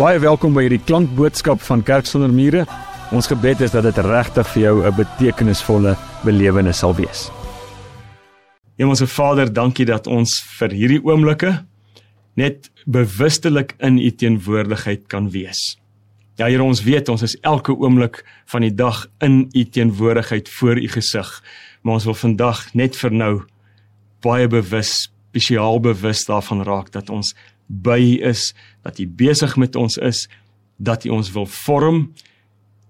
Baie welkom by hierdie klankboodskap van Kerk sonder mure. Ons gebed is dat dit regtig vir jou 'n betekenisvolle belewenis sal wees. Hemelse Vader, dankie dat ons vir hierdie oomblikke net bewustelik in U teenwoordigheid kan wees. Ja Here, ons weet ons is elke oomblik van die dag in U teenwoordigheid voor U gesig, maar ons wil vandag net vir nou baie bewus, spesiaal bewus daarvan raak dat ons by U is, dat U besig met ons is, dat U ons wil vorm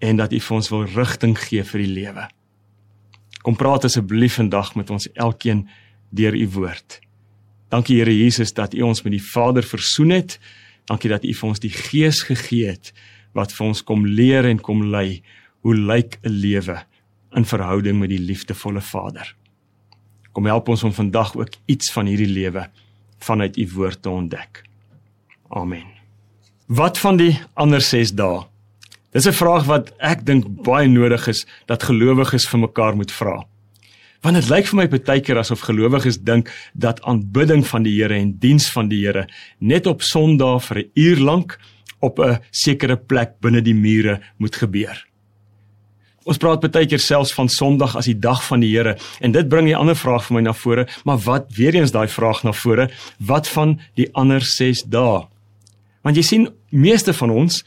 en dat U vir ons wil rigting gee vir die lewe. Kom praat asseblief vandag met ons elkeen deur U woord. Dankie Here Jesus dat U ons met die Vader versoen het. Dankie dat U vir ons die Gees gegee het wat vir ons kom leer en kom lei hoe lyk 'n lewe in verhouding met die liefdevolle Vader. Kom help ons om vandag ook iets van hierdie lewe vanuit U woord te ontdek. Amen. Wat van die ander 6 dae? Dis 'n vraag wat ek dink baie nodig is dat gelowiges vir mekaar moet vra. Want dit lyk vir my baie keer asof gelowiges dink dat aanbidding van die Here en diens van die Here net op Sondag vir 'n uur lank op 'n sekere plek binne die mure moet gebeur. Ons praat baie keer selfs van Sondag as die dag van die Here en dit bring 'n ander vraag vir my na vore, maar wat weer eens daai vraag na vore, wat van die ander 6 dae? Want jy sien, meeste van ons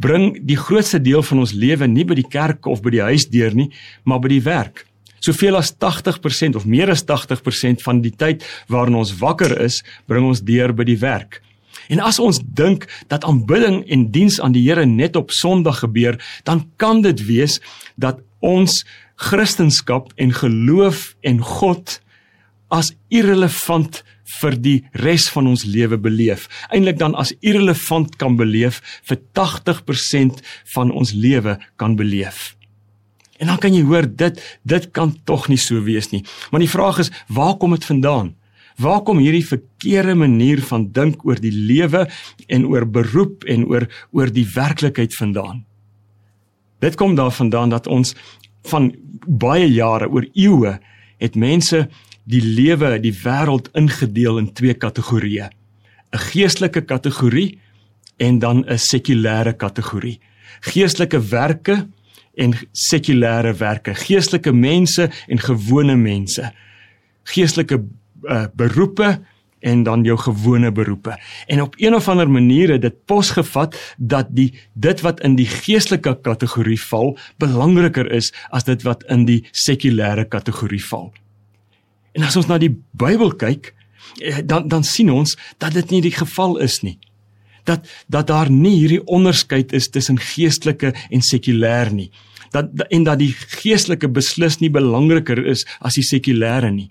bring die grootste deel van ons lewe nie by die kerk of by die huis deur nie, maar by die werk. Soveel as 80% of meer as 80% van die tyd waarin ons wakker is, bring ons deur by die werk. En as ons dink dat aanbidding en diens aan die Here net op Sondag gebeur, dan kan dit wees dat ons Christendom en geloof en God as irrelevant vir die res van ons lewe beleef. Eintlik dan as irrelevant kan beleef vir 80% van ons lewe kan beleef. En dan kan jy hoor dit dit kan tog nie so wees nie. Maar die vraag is, waar kom dit vandaan? Waar kom hierdie verkeerde manier van dink oor die lewe en oor beroep en oor oor die werklikheid vandaan? Dit kom daarvandaan dat ons van baie jare oor eeue het mense die lewe, die wêreld ingedeel in twee kategorieë. 'n Geestelike kategorie en dan 'n sekulêre kategorie. Geestelike werke en sekulêre werke. Geestelike mense en gewone mense. Geestelike uh, beroepe en dan jou gewone beroepe. En op een of ander manier het dit posgevat dat die dit wat in die geestelike kategorie val belangriker is as dit wat in die sekulêre kategorie val. En as ons na die Bybel kyk, eh, dan dan sien ons dat dit nie die geval is nie. Dat dat daar nie hierdie onderskeid is tussen geestelike en sekulêr nie. Dat en dat die geestelike beslis nie belangriker is as die sekulêre nie.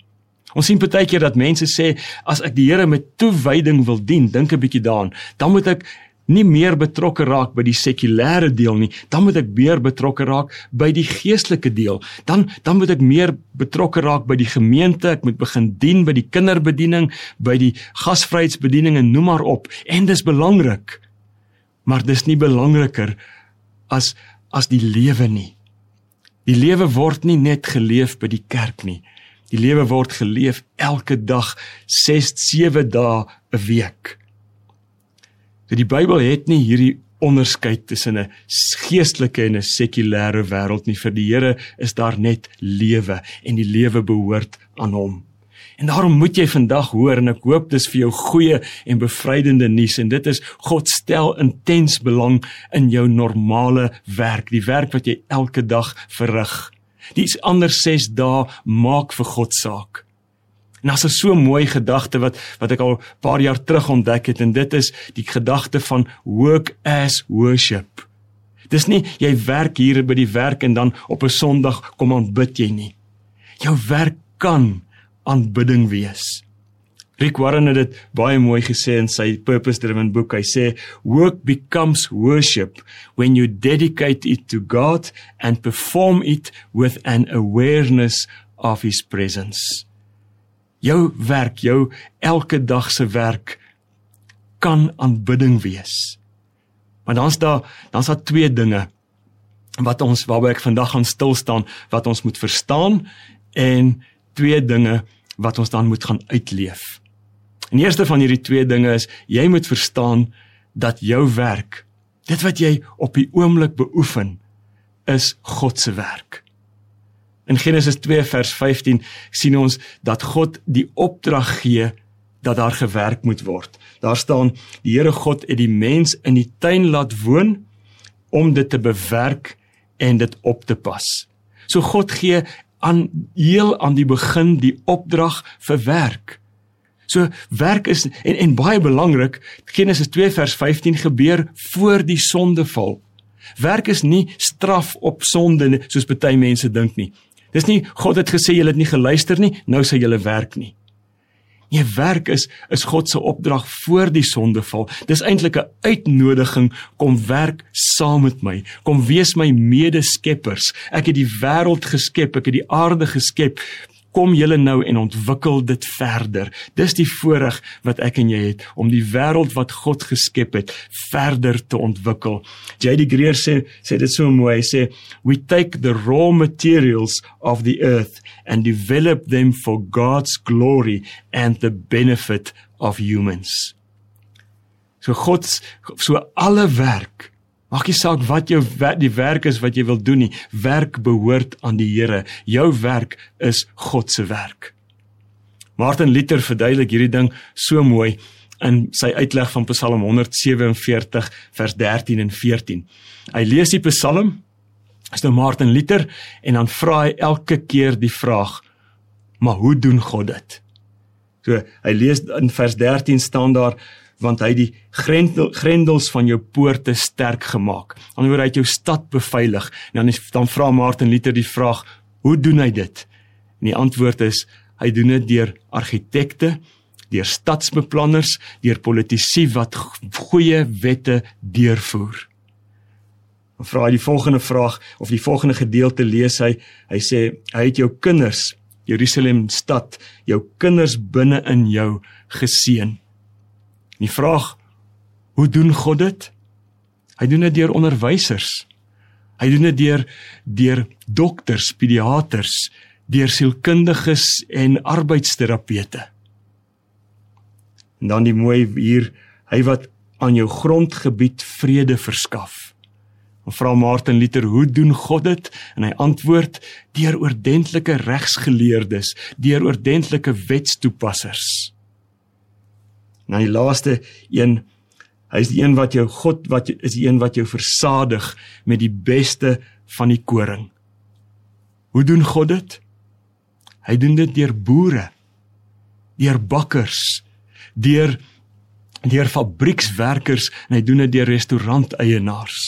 Ons sien baie keer dat mense sê as ek die Here met toewyding wil dien, dink 'n bietjie daaraan, dan moet ek nie meer betrokke raak by die sekulêre deel nie, dan moet ek meer betrokke raak by die geestelike deel. Dan dan moet ek meer betrokke raak by die gemeente, ek moet begin dien by die kinderbediening, by die gasvryheidsbediening en noem maar op. En dis belangrik. Maar dis nie belangriker as as die lewe nie. Die lewe word nie net geleef by die kerk nie. Die lewe word geleef elke dag 6 7 dae 'n week. So die Bybel het nie hierdie onderskeid tussen 'n geestelike en 'n sekulêre wêreld nie. Vir die Here is daar net lewe en die lewe behoort aan hom. En daarom moet jy vandag hoor en ek hoop dis vir jou goeie en bevrydende nuus en dit is God stel intens belang in jou normale werk, die werk wat jy elke dag verrig. Dis ander 6 dae maak vir God saak. En as 'n so mooi gedagte wat wat ek al paar jaar terug ontdek het en dit is die gedagte van work as worship. Dis nie jy werk hier by die werk en dan op 'n Sondag kom aanbid jy nie. Jou werk kan aanbidding wees. Rick Warren het dit baie mooi gesê in sy purpose driven boek. Hy sê work becomes worship when you dedicate it to God and perform it with an awareness of his presence jou werk, jou elke dag se werk kan aanbidding wees. Maar dan's daar dan's daar twee dinge wat ons waarby ek vandag gaan stil staan wat ons moet verstaan en twee dinge wat ons dan moet gaan uitleef. En die eerste van hierdie twee dinge is jy moet verstaan dat jou werk Dit wat jy op die oomblik beoefen is God se werk. In Genesis 2 vers 15 sien ons dat God die opdrag gee dat daar gewerk moet word. Daar staan die Here God het die mens in die tuin laat woon om dit te bewerk en dit op te pas. So God gee aan heel aan die begin die opdrag vir werk. So werk is en en baie belangrik, Genesis 2 vers 15 gebeur voor die sondeval. Werk is nie straf op sonde soos baie mense dink nie. Dis nie God het gesê jy het nie geluister nie, nou sê jy werk nie. Nee, werk is is God se opdrag voor die sondeval. Dis eintlik 'n uitnodiging kom werk saam met my. Kom wees my medeskeppers. Ek het die wêreld geskep, ek het die aarde geskep kom julle nou en ontwikkel dit verder. Dis die voorreg wat ek en jy het om die wêreld wat God geskep het verder te ontwikkel. J.D. Greer sê sê dit so mooi. Hy sê we take the raw materials of the earth and develop them for God's glory and the benefit of humans. So God so alle werk Maak nie saak wat jou die werk is wat jy wil doen nie. Werk behoort aan die Here. Jou werk is God se werk. Martin Luther verduidelik hierdie ding so mooi in sy uitleg van Psalm 147 vers 13 en 14. Hy lees die Psalm is nou Martin Luther en dan vra hy elke keer die vraag: "Maar hoe doen God dit?" So hy lees in vers 13 staan daar want hy die grendel, grendels van jou poorte sterk gemaak. Anderswoorde hy het jou stad beveilig. En dan is, dan vra Martin Luther die vraag, hoe doen hy dit? En die antwoord is hy doen dit deur argitekte, deur stadsbeplanners, deur politici wat goeie wette deurvoer. Dan vra hy die volgende vraag of die volgende gedeelte lees hy, hy sê hy het jou kinders Jerusalem stad, jou kinders binne in jou geseën. Die vraag hoe doen God dit? Hy doen dit deur onderwysers. Hy doen dit deur deur dokters, pediaters, deur sielkundiges en arbeidsterapeute. En dan die mooi hier, hy wat aan jou grondgebied vrede verskaf. En vra Martin Luther, hoe doen God dit? En hy antwoord deur oordentlike regsgeleerdes, deur oordentlike wetstoepassers. Nou die laaste een, hy is die een wat jou God wat is die een wat jou versadig met die beste van die koring. Hoe doen God dit? Hy doen dit deur boere, deur bakkers, deur deur fabriekswerkers en hy doen dit deur restauranteienaars.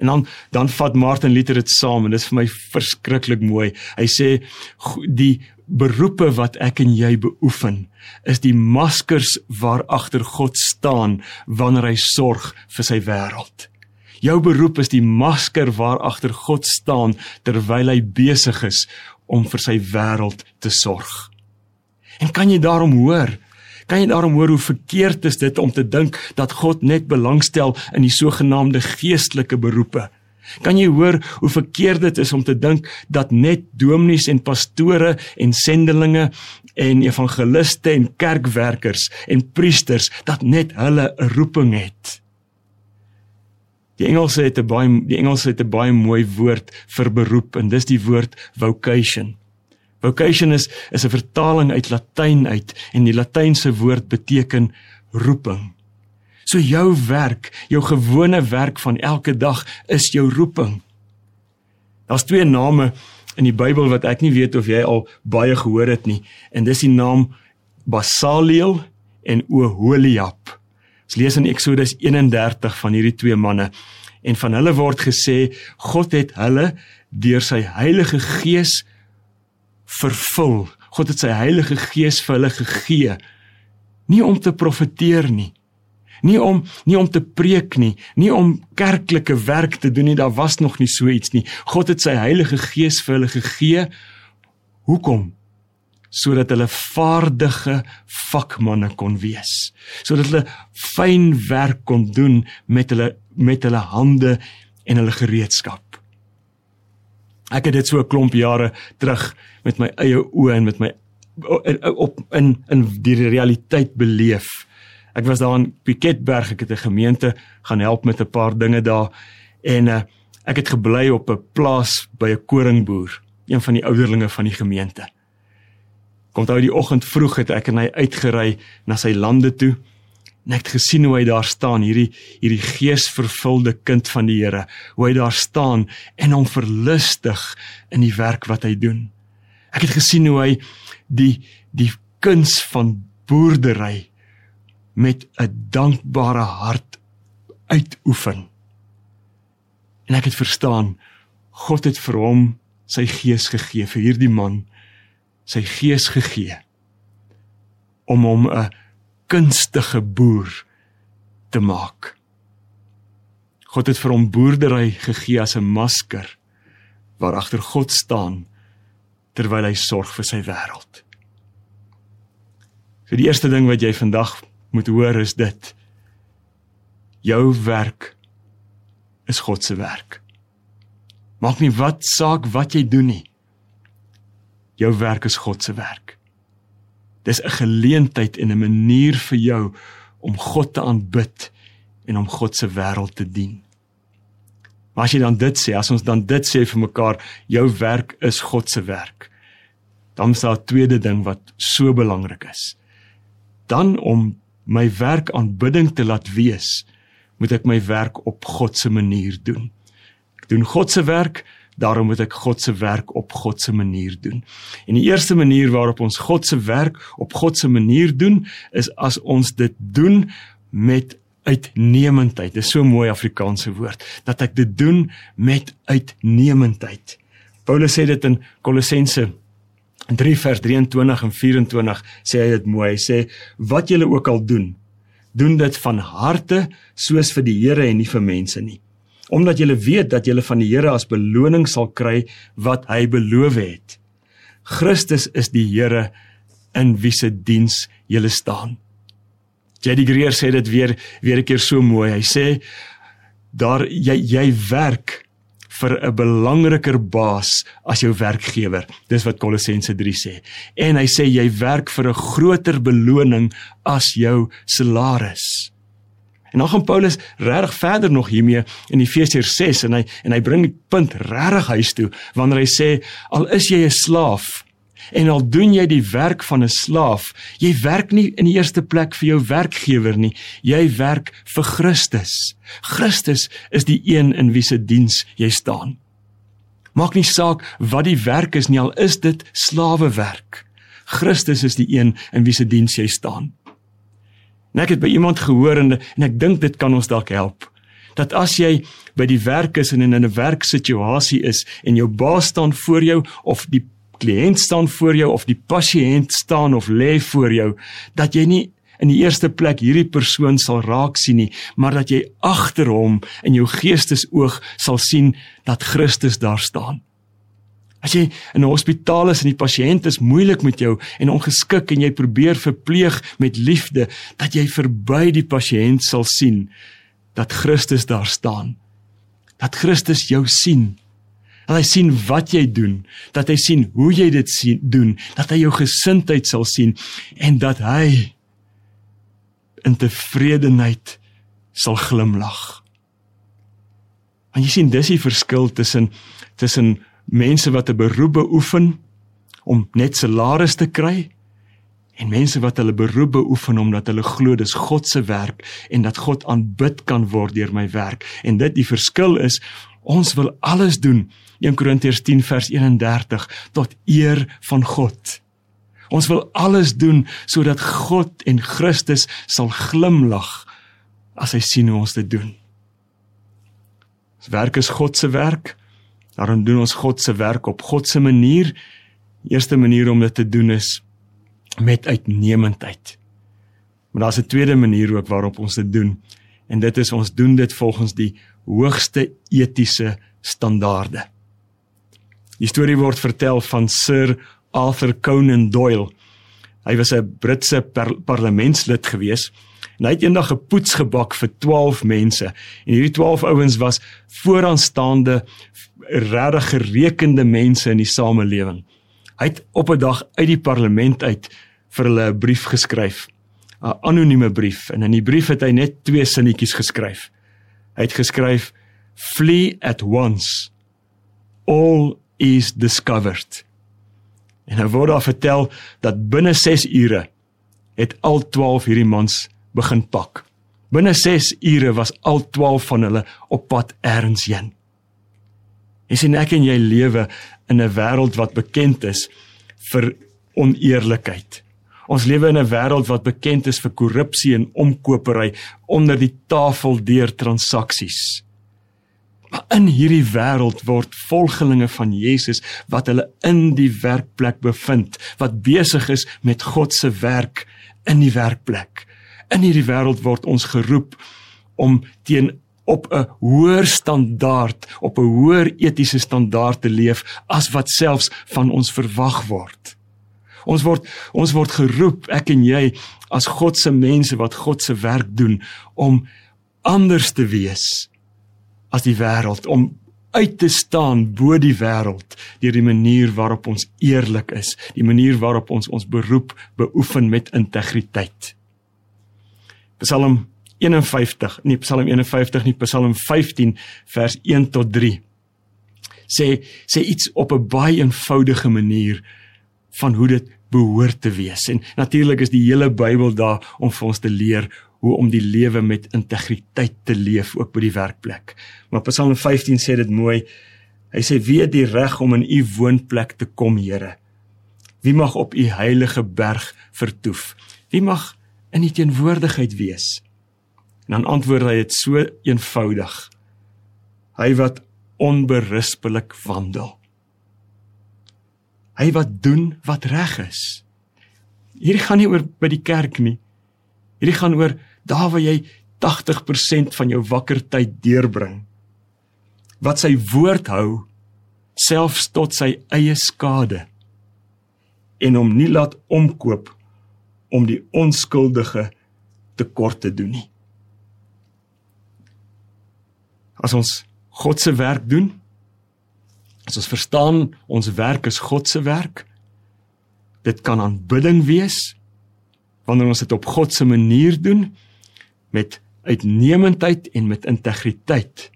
En dan dan vat Martin Luther dit saam en dit is vir my verskriklik mooi. Hy sê die beroepe wat ek en jy beoefen is die maskers waar agter God staan wanneer hy sorg vir sy wêreld. Jou beroep is die masker waar agter God staan terwyl hy besig is om vir sy wêreld te sorg. En kan jy daarom hoor? Kan jy daarom hoor hoe verkeerd is dit om te dink dat God net belangstel in die sogenaamde geestelike beroepe? Kan jy hoor hoe verkeerd dit is om te dink dat net dominees en pastore en sendelinge en evangeliste en kerkwerkers en priesters dat net hulle 'n roeping het? Die Engelse het 'n baie die Engelse het 'n baie mooi woord vir beroep en dis die woord vocation. Vocation is is 'n vertaling uit Latyn uit en die Latynse woord beteken roeping. So jou werk, jou gewone werk van elke dag is jou roeping. Daar's twee name in die Bybel wat ek nie weet of jy al baie gehoor het nie en dis die naam Basaliel en Oholiab. Ons lees in Eksodus 31 van hierdie twee manne en van hulle word gesê God het hulle deur sy Heilige Gees vervul. God het sy Heilige Gees vir hulle gegee nie om te profeteer nie nie om nie om te preek nie, nie om kerklike werk te doen nie, daar was nog nie so iets nie. God het sy Heilige Gees vir hulle gegee. Hoekom? Sodat hulle vaardige vakmanne kon wees. Sodat hulle fyn werk kon doen met hulle met hulle hande en hulle gereedskap. Ek het dit so 'n klomp jare terug met my eie oë en met my op in in die realiteit beleef Ek was daar in Piketberg, ek het 'n gemeente gaan help met 'n paar dinge daar en uh, ek het gebly op 'n plaas by 'n koringboer, een van die ouderlinge van die gemeente. Kom toe die oggend vroeg het ek en hy uitgery na sy lande toe. En ek het gesien hoe hy daar staan, hierdie hierdie geesvervulde kind van die Here, hoe hy daar staan en hom verlustig in die werk wat hy doen. Ek het gesien hoe hy die die kuns van boerdery met 'n dankbare hart uitoefen. En ek het verstaan God het vir hom sy gees gegee vir hierdie man sy gees gegee om hom 'n kunstige boer te maak. God het vir hom boerdery gegee as 'n masker waar agter God staan terwyl hy sorg vir sy wêreld. So die eerste ding wat jy vandag moet hoor is dit. Jou werk is God se werk. Maak nie wat saak wat jy doen nie. Jou werk is God se werk. Dis 'n geleentheid en 'n manier vir jou om God te aanbid en om God se wêreld te dien. Maar as jy dan dit sê, as ons dan dit sê vir mekaar, jou werk is God se werk. Dan is daar 'n tweede ding wat so belangrik is. Dan om my werk aanbidding te laat wees, moet ek my werk op God se manier doen. Ek doen God se werk, daarom moet ek God se werk op God se manier doen. En die eerste manier waarop ons God se werk op God se manier doen, is as ons dit doen met uitnemendheid. Dis so 'n mooi Afrikaanse woord dat ek dit doen met uitnemendheid. Paulus sê dit in Kolossense In 3 vers 23 en 24 sê hy dit mooi. Hy sê wat julle ook al doen, doen dit van harte soos vir die Here en nie vir mense nie. Omdat julle weet dat julle van die Here as beloning sal kry wat hy beloof het. Christus is die Here in wie se diens julle staan. Jady Greer sê dit weer weer 'n keer so mooi. Hy sê daar jy jy werk vir 'n belangriker baas as jou werkgewer. Dis wat Kolossense 3 sê. En hy sê jy werk vir 'n groter beloning as jou salaris. En dan gaan Paulus regtig verder nog hiermee in Efesiërs 6 en hy en hy bring die punt regtig huis toe wanneer hy sê al is jy 'n slaaf En al doen jy die werk van 'n slaaf, jy werk nie in die eerste plek vir jou werkgewer nie, jy werk vir Christus. Christus is die een in wie se diens jy staan. Maak nie saak wat die werk is nie, al is dit slawewerk. Christus is die een in wie se diens jy staan. En ek het by iemand gehoor en, en ek dink dit kan ons dalk help dat as jy by die werk is en in 'n werksituasie is en jou baas staan voor jou of die kliënt staan voor jou of die pasiënt staan of lê voor jou dat jy nie in die eerste plek hierdie persoon sal raak sien nie maar dat jy agter hom in jou geestesoog sal sien dat Christus daar staan. As jy in 'n hospitaal is en die pasiënt is moeilik met jou en ongeskik en jy probeer verpleeg met liefde dat jy verby die pasiënt sal sien dat Christus daar staan. Dat Christus jou sien dat hy sien wat jy doen, dat hy sien hoe jy dit sien doen, dat hy jou gesindheid sal sien en dat hy in tevredenheid sal glimlag. Want jy sien dis die verskil tussen tussen mense wat 'n beroep beoefen om net salaris te kry en mense wat hulle beroep beoefen omdat hulle glo dis God se werk en dat God aanbid kan word deur my werk en dit die verskil is ons wil alles doen 1 Korintiërs 10 vers 31 tot eer van God. Ons wil alles doen sodat God en Christus sal glimlag as hy sien hoe ons dit doen. Ons werk is God se werk. Daarom doen ons God se werk op God se manier. Die eerste manier om dit te doen is met uitnemendheid. Maar daar's 'n tweede manier ook waarop ons dit doen. En dit is ons doen dit volgens die hoogste etiese standaarde. Die storie word vertel van Sir Arthur Conan Doyle. Hy was 'n Britse par parlementslid gewees en hy het eendag 'n poets gebak vir 12 mense. En hierdie 12 ouens was vooraanstaande regtig gerekende mense in die samelewing. Hy het op 'n dag uit die parlement uit vir hulle 'n brief geskryf. 'n anonieme brief en in die brief het hy net twee sinnetjies geskryf. Hy het geskryf: "Flee at once. All is discovered." En hy word daar vertel dat binne 6 ure het al 12 hierdie mans begin pak. Binne 6 ure was al 12 van hulle op pad elders heen. En sien ek en jy lewe in 'n wêreld wat bekend is vir oneerlikheid. Ons lewe in 'n wêreld wat bekend is vir korrupsie en omkopery onder die tafel deur transaksies. Maar in hierdie wêreld word volgelinge van Jesus wat hulle in die werkplek bevind, wat besig is met God se werk in die werkplek. In hierdie wêreld word ons geroep om teen op 'n hoër standaard, op 'n hoër etiese standaard te leef as wat selfs van ons verwag word. Ons word ons word geroep, ek en jy, as God se mense wat God se werk doen om anders te wees as die wêreld, om uit te staan bo die wêreld deur die manier waarop ons eerlik is, die manier waarop ons ons beroep beoefen met integriteit. Psalm 51, nie Psalm 51 nie, Psalm 15 vers 1 tot 3 sê sê iets op 'n baie eenvoudige manier van hoe dit behoort te wees. En natuurlik is die hele Bybel daar om vir ons te leer hoe om die lewe met integriteit te leef ook by die werkplek. Maar Psalm 15 sê dit mooi. Hy sê: "Wie het die reg om in u woonplek te kom, Here? Wie mag op u heilige berg vertoef? Wie mag in u teenwoordigheid wees?" En dan antwoord hy dit so eenvoudig. Hy wat onberispelik wandel hy wat doen wat reg is. Hierdie gaan nie oor by die kerk nie. Hierdie gaan oor daar waar jy 80% van jou wakker tyd deurbring. Wat sy woord hou selfs tot sy eie skade en hom nie laat omkoop om die onskuldige tekort te doen nie. As ons God se werk doen, As ons verstaan ons werk is God se werk, dit kan aanbidding wees wanneer ons dit op God se manier doen met uitnemendheid en met integriteit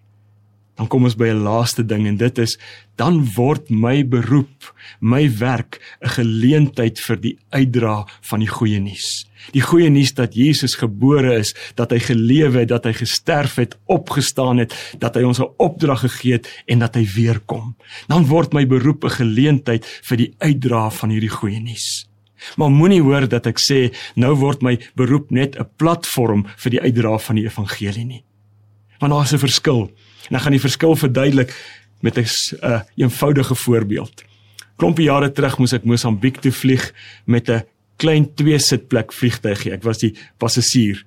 dan kom ons by 'n laaste ding en dit is dan word my beroep, my werk 'n geleentheid vir die uitdra van die goeie nuus. Die goeie nuus dat Jesus gebore is, dat hy gelewe het, dat hy gesterf het, opgestaan het, dat hy ons 'n opdrag gegee het en dat hy weer kom. Dan word my beroep 'n geleentheid vir die uitdra van hierdie goeie nuus. Maar moenie hoor dat ek sê nou word my beroep net 'n platform vir die uitdra van die evangelie nie. Want daar is 'n verskil. En ek gaan die verskil verduidelik met 'n uh, eenvoudige voorbeeld. Klompie jare terug moes ek Mosambiek toe vlieg met 'n klein twee sitplek vliegtuigie. Ek was die passasier.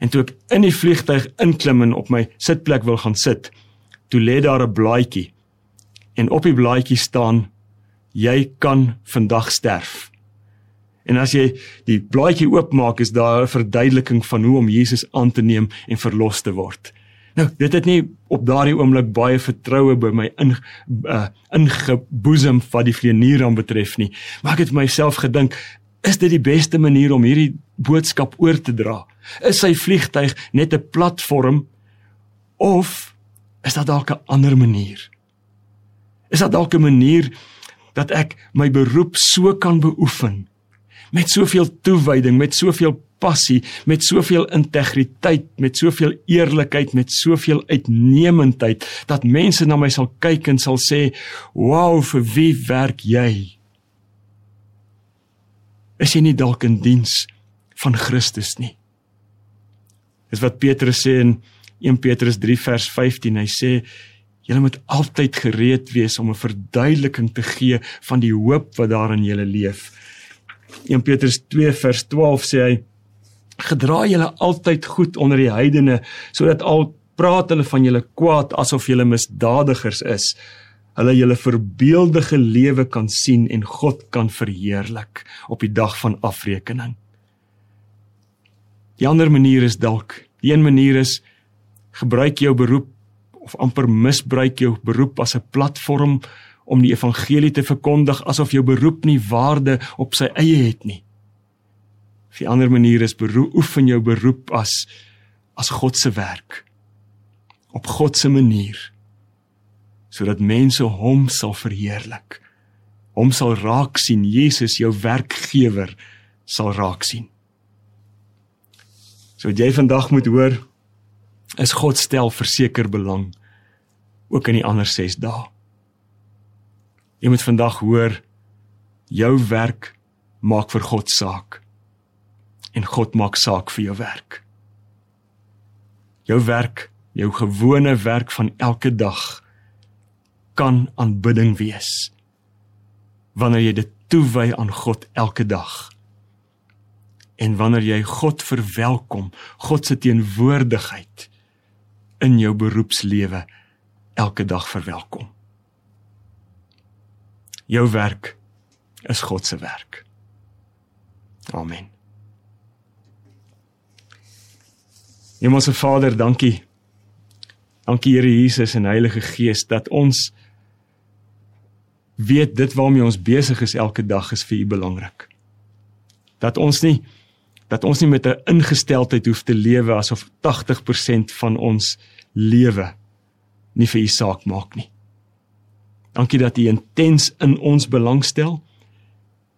En toe ek in die vliegtuig inklim en op my sitplek wil gaan sit, toe lê daar 'n blaadjie. En op die blaadjie staan: "Jy kan vandag sterf." En as jy die blaadjie oopmaak, is daar 'n verduideliking van hoe om Jesus aan te neem en verlos te word. Nou, dit het nie op daardie oomblik baie vertroue by my in uh, ingeboesem wat die vleenier aan betref nie. Maar ek het myself gedink, is dit die beste manier om hierdie boodskap oor te dra? Is sy vliegtyg net 'n platform of is daar dalk 'n ander manier? Is daar dalk 'n manier dat ek my beroep so kan beoefen met soveel toewyding, met soveel passie, met soveel integriteit, met soveel eerlikheid, met soveel uitnemendheid dat mense na my sal kyk en sal sê, "Wow, vir wie werk jy?" Is jy nie dalk in diens van Christus nie? Dis wat Petrus sê in 1 Petrus 3 vers 15. Hy sê julle moet altyd gereed wees om 'n verduideliking te gee van die hoop wat daarin julle leef. 1 Petrus 2 vers 12 sê hy gedra julle altyd goed onder die heidene sodat al praat hulle van julle kwaad asof julle misdadigers is. Hulle julle verbeeldige lewe kan sien en God kan verheerlik op die dag van afrekening. Die ander manier is dalk die een manier is gebruik jou beroep of amper misbruik jou beroep as 'n platform om die evangelie te verkondig asof jou beroep nie waarde op sy eie het nie Op 'n ander manier is beroep oefen jou beroep as as God se werk op God se manier sodat mense hom sal verheerlik. Hom sal raak sien, Jesus jou werkgewer sal raak sien. So wat jy vandag moet hoor is God stel verseker belang ook in die ander 6 dae. Jy moet vandag hoor jou werk maak vir God saak en God maak saak vir jou werk. Jou werk, jou gewone werk van elke dag kan aanbidding wees wanneer jy dit toewy aan God elke dag. En wanneer jy God verwelkom, God se teenwoordigheid in jou beroepslewe elke dag verwelkom. Jou werk is God se werk. Amen. Hemelse Vader, dankie. Dankie Here Jesus en Heilige Gees dat ons weet dit waarmee ons besig is elke dag is vir U belangrik. Dat ons nie dat ons nie met 'n ingesteldheid hoef te lewe asof 80% van ons lewe nie vir U saak maak nie. Dankie dat U intens in ons belangstel,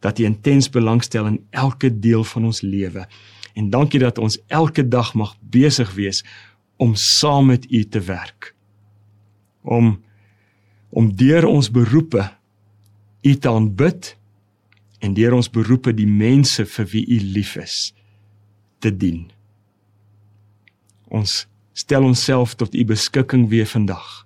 dat U intens belangstel in elke deel van ons lewe. En dankie dat ons elke dag mag besig wees om saam met U te werk. Om om deur ons beroepe U te aanbid en deur ons beroepe die mense vir wie U lief is te dien. Ons stel onsself tot U beskikking weer vandag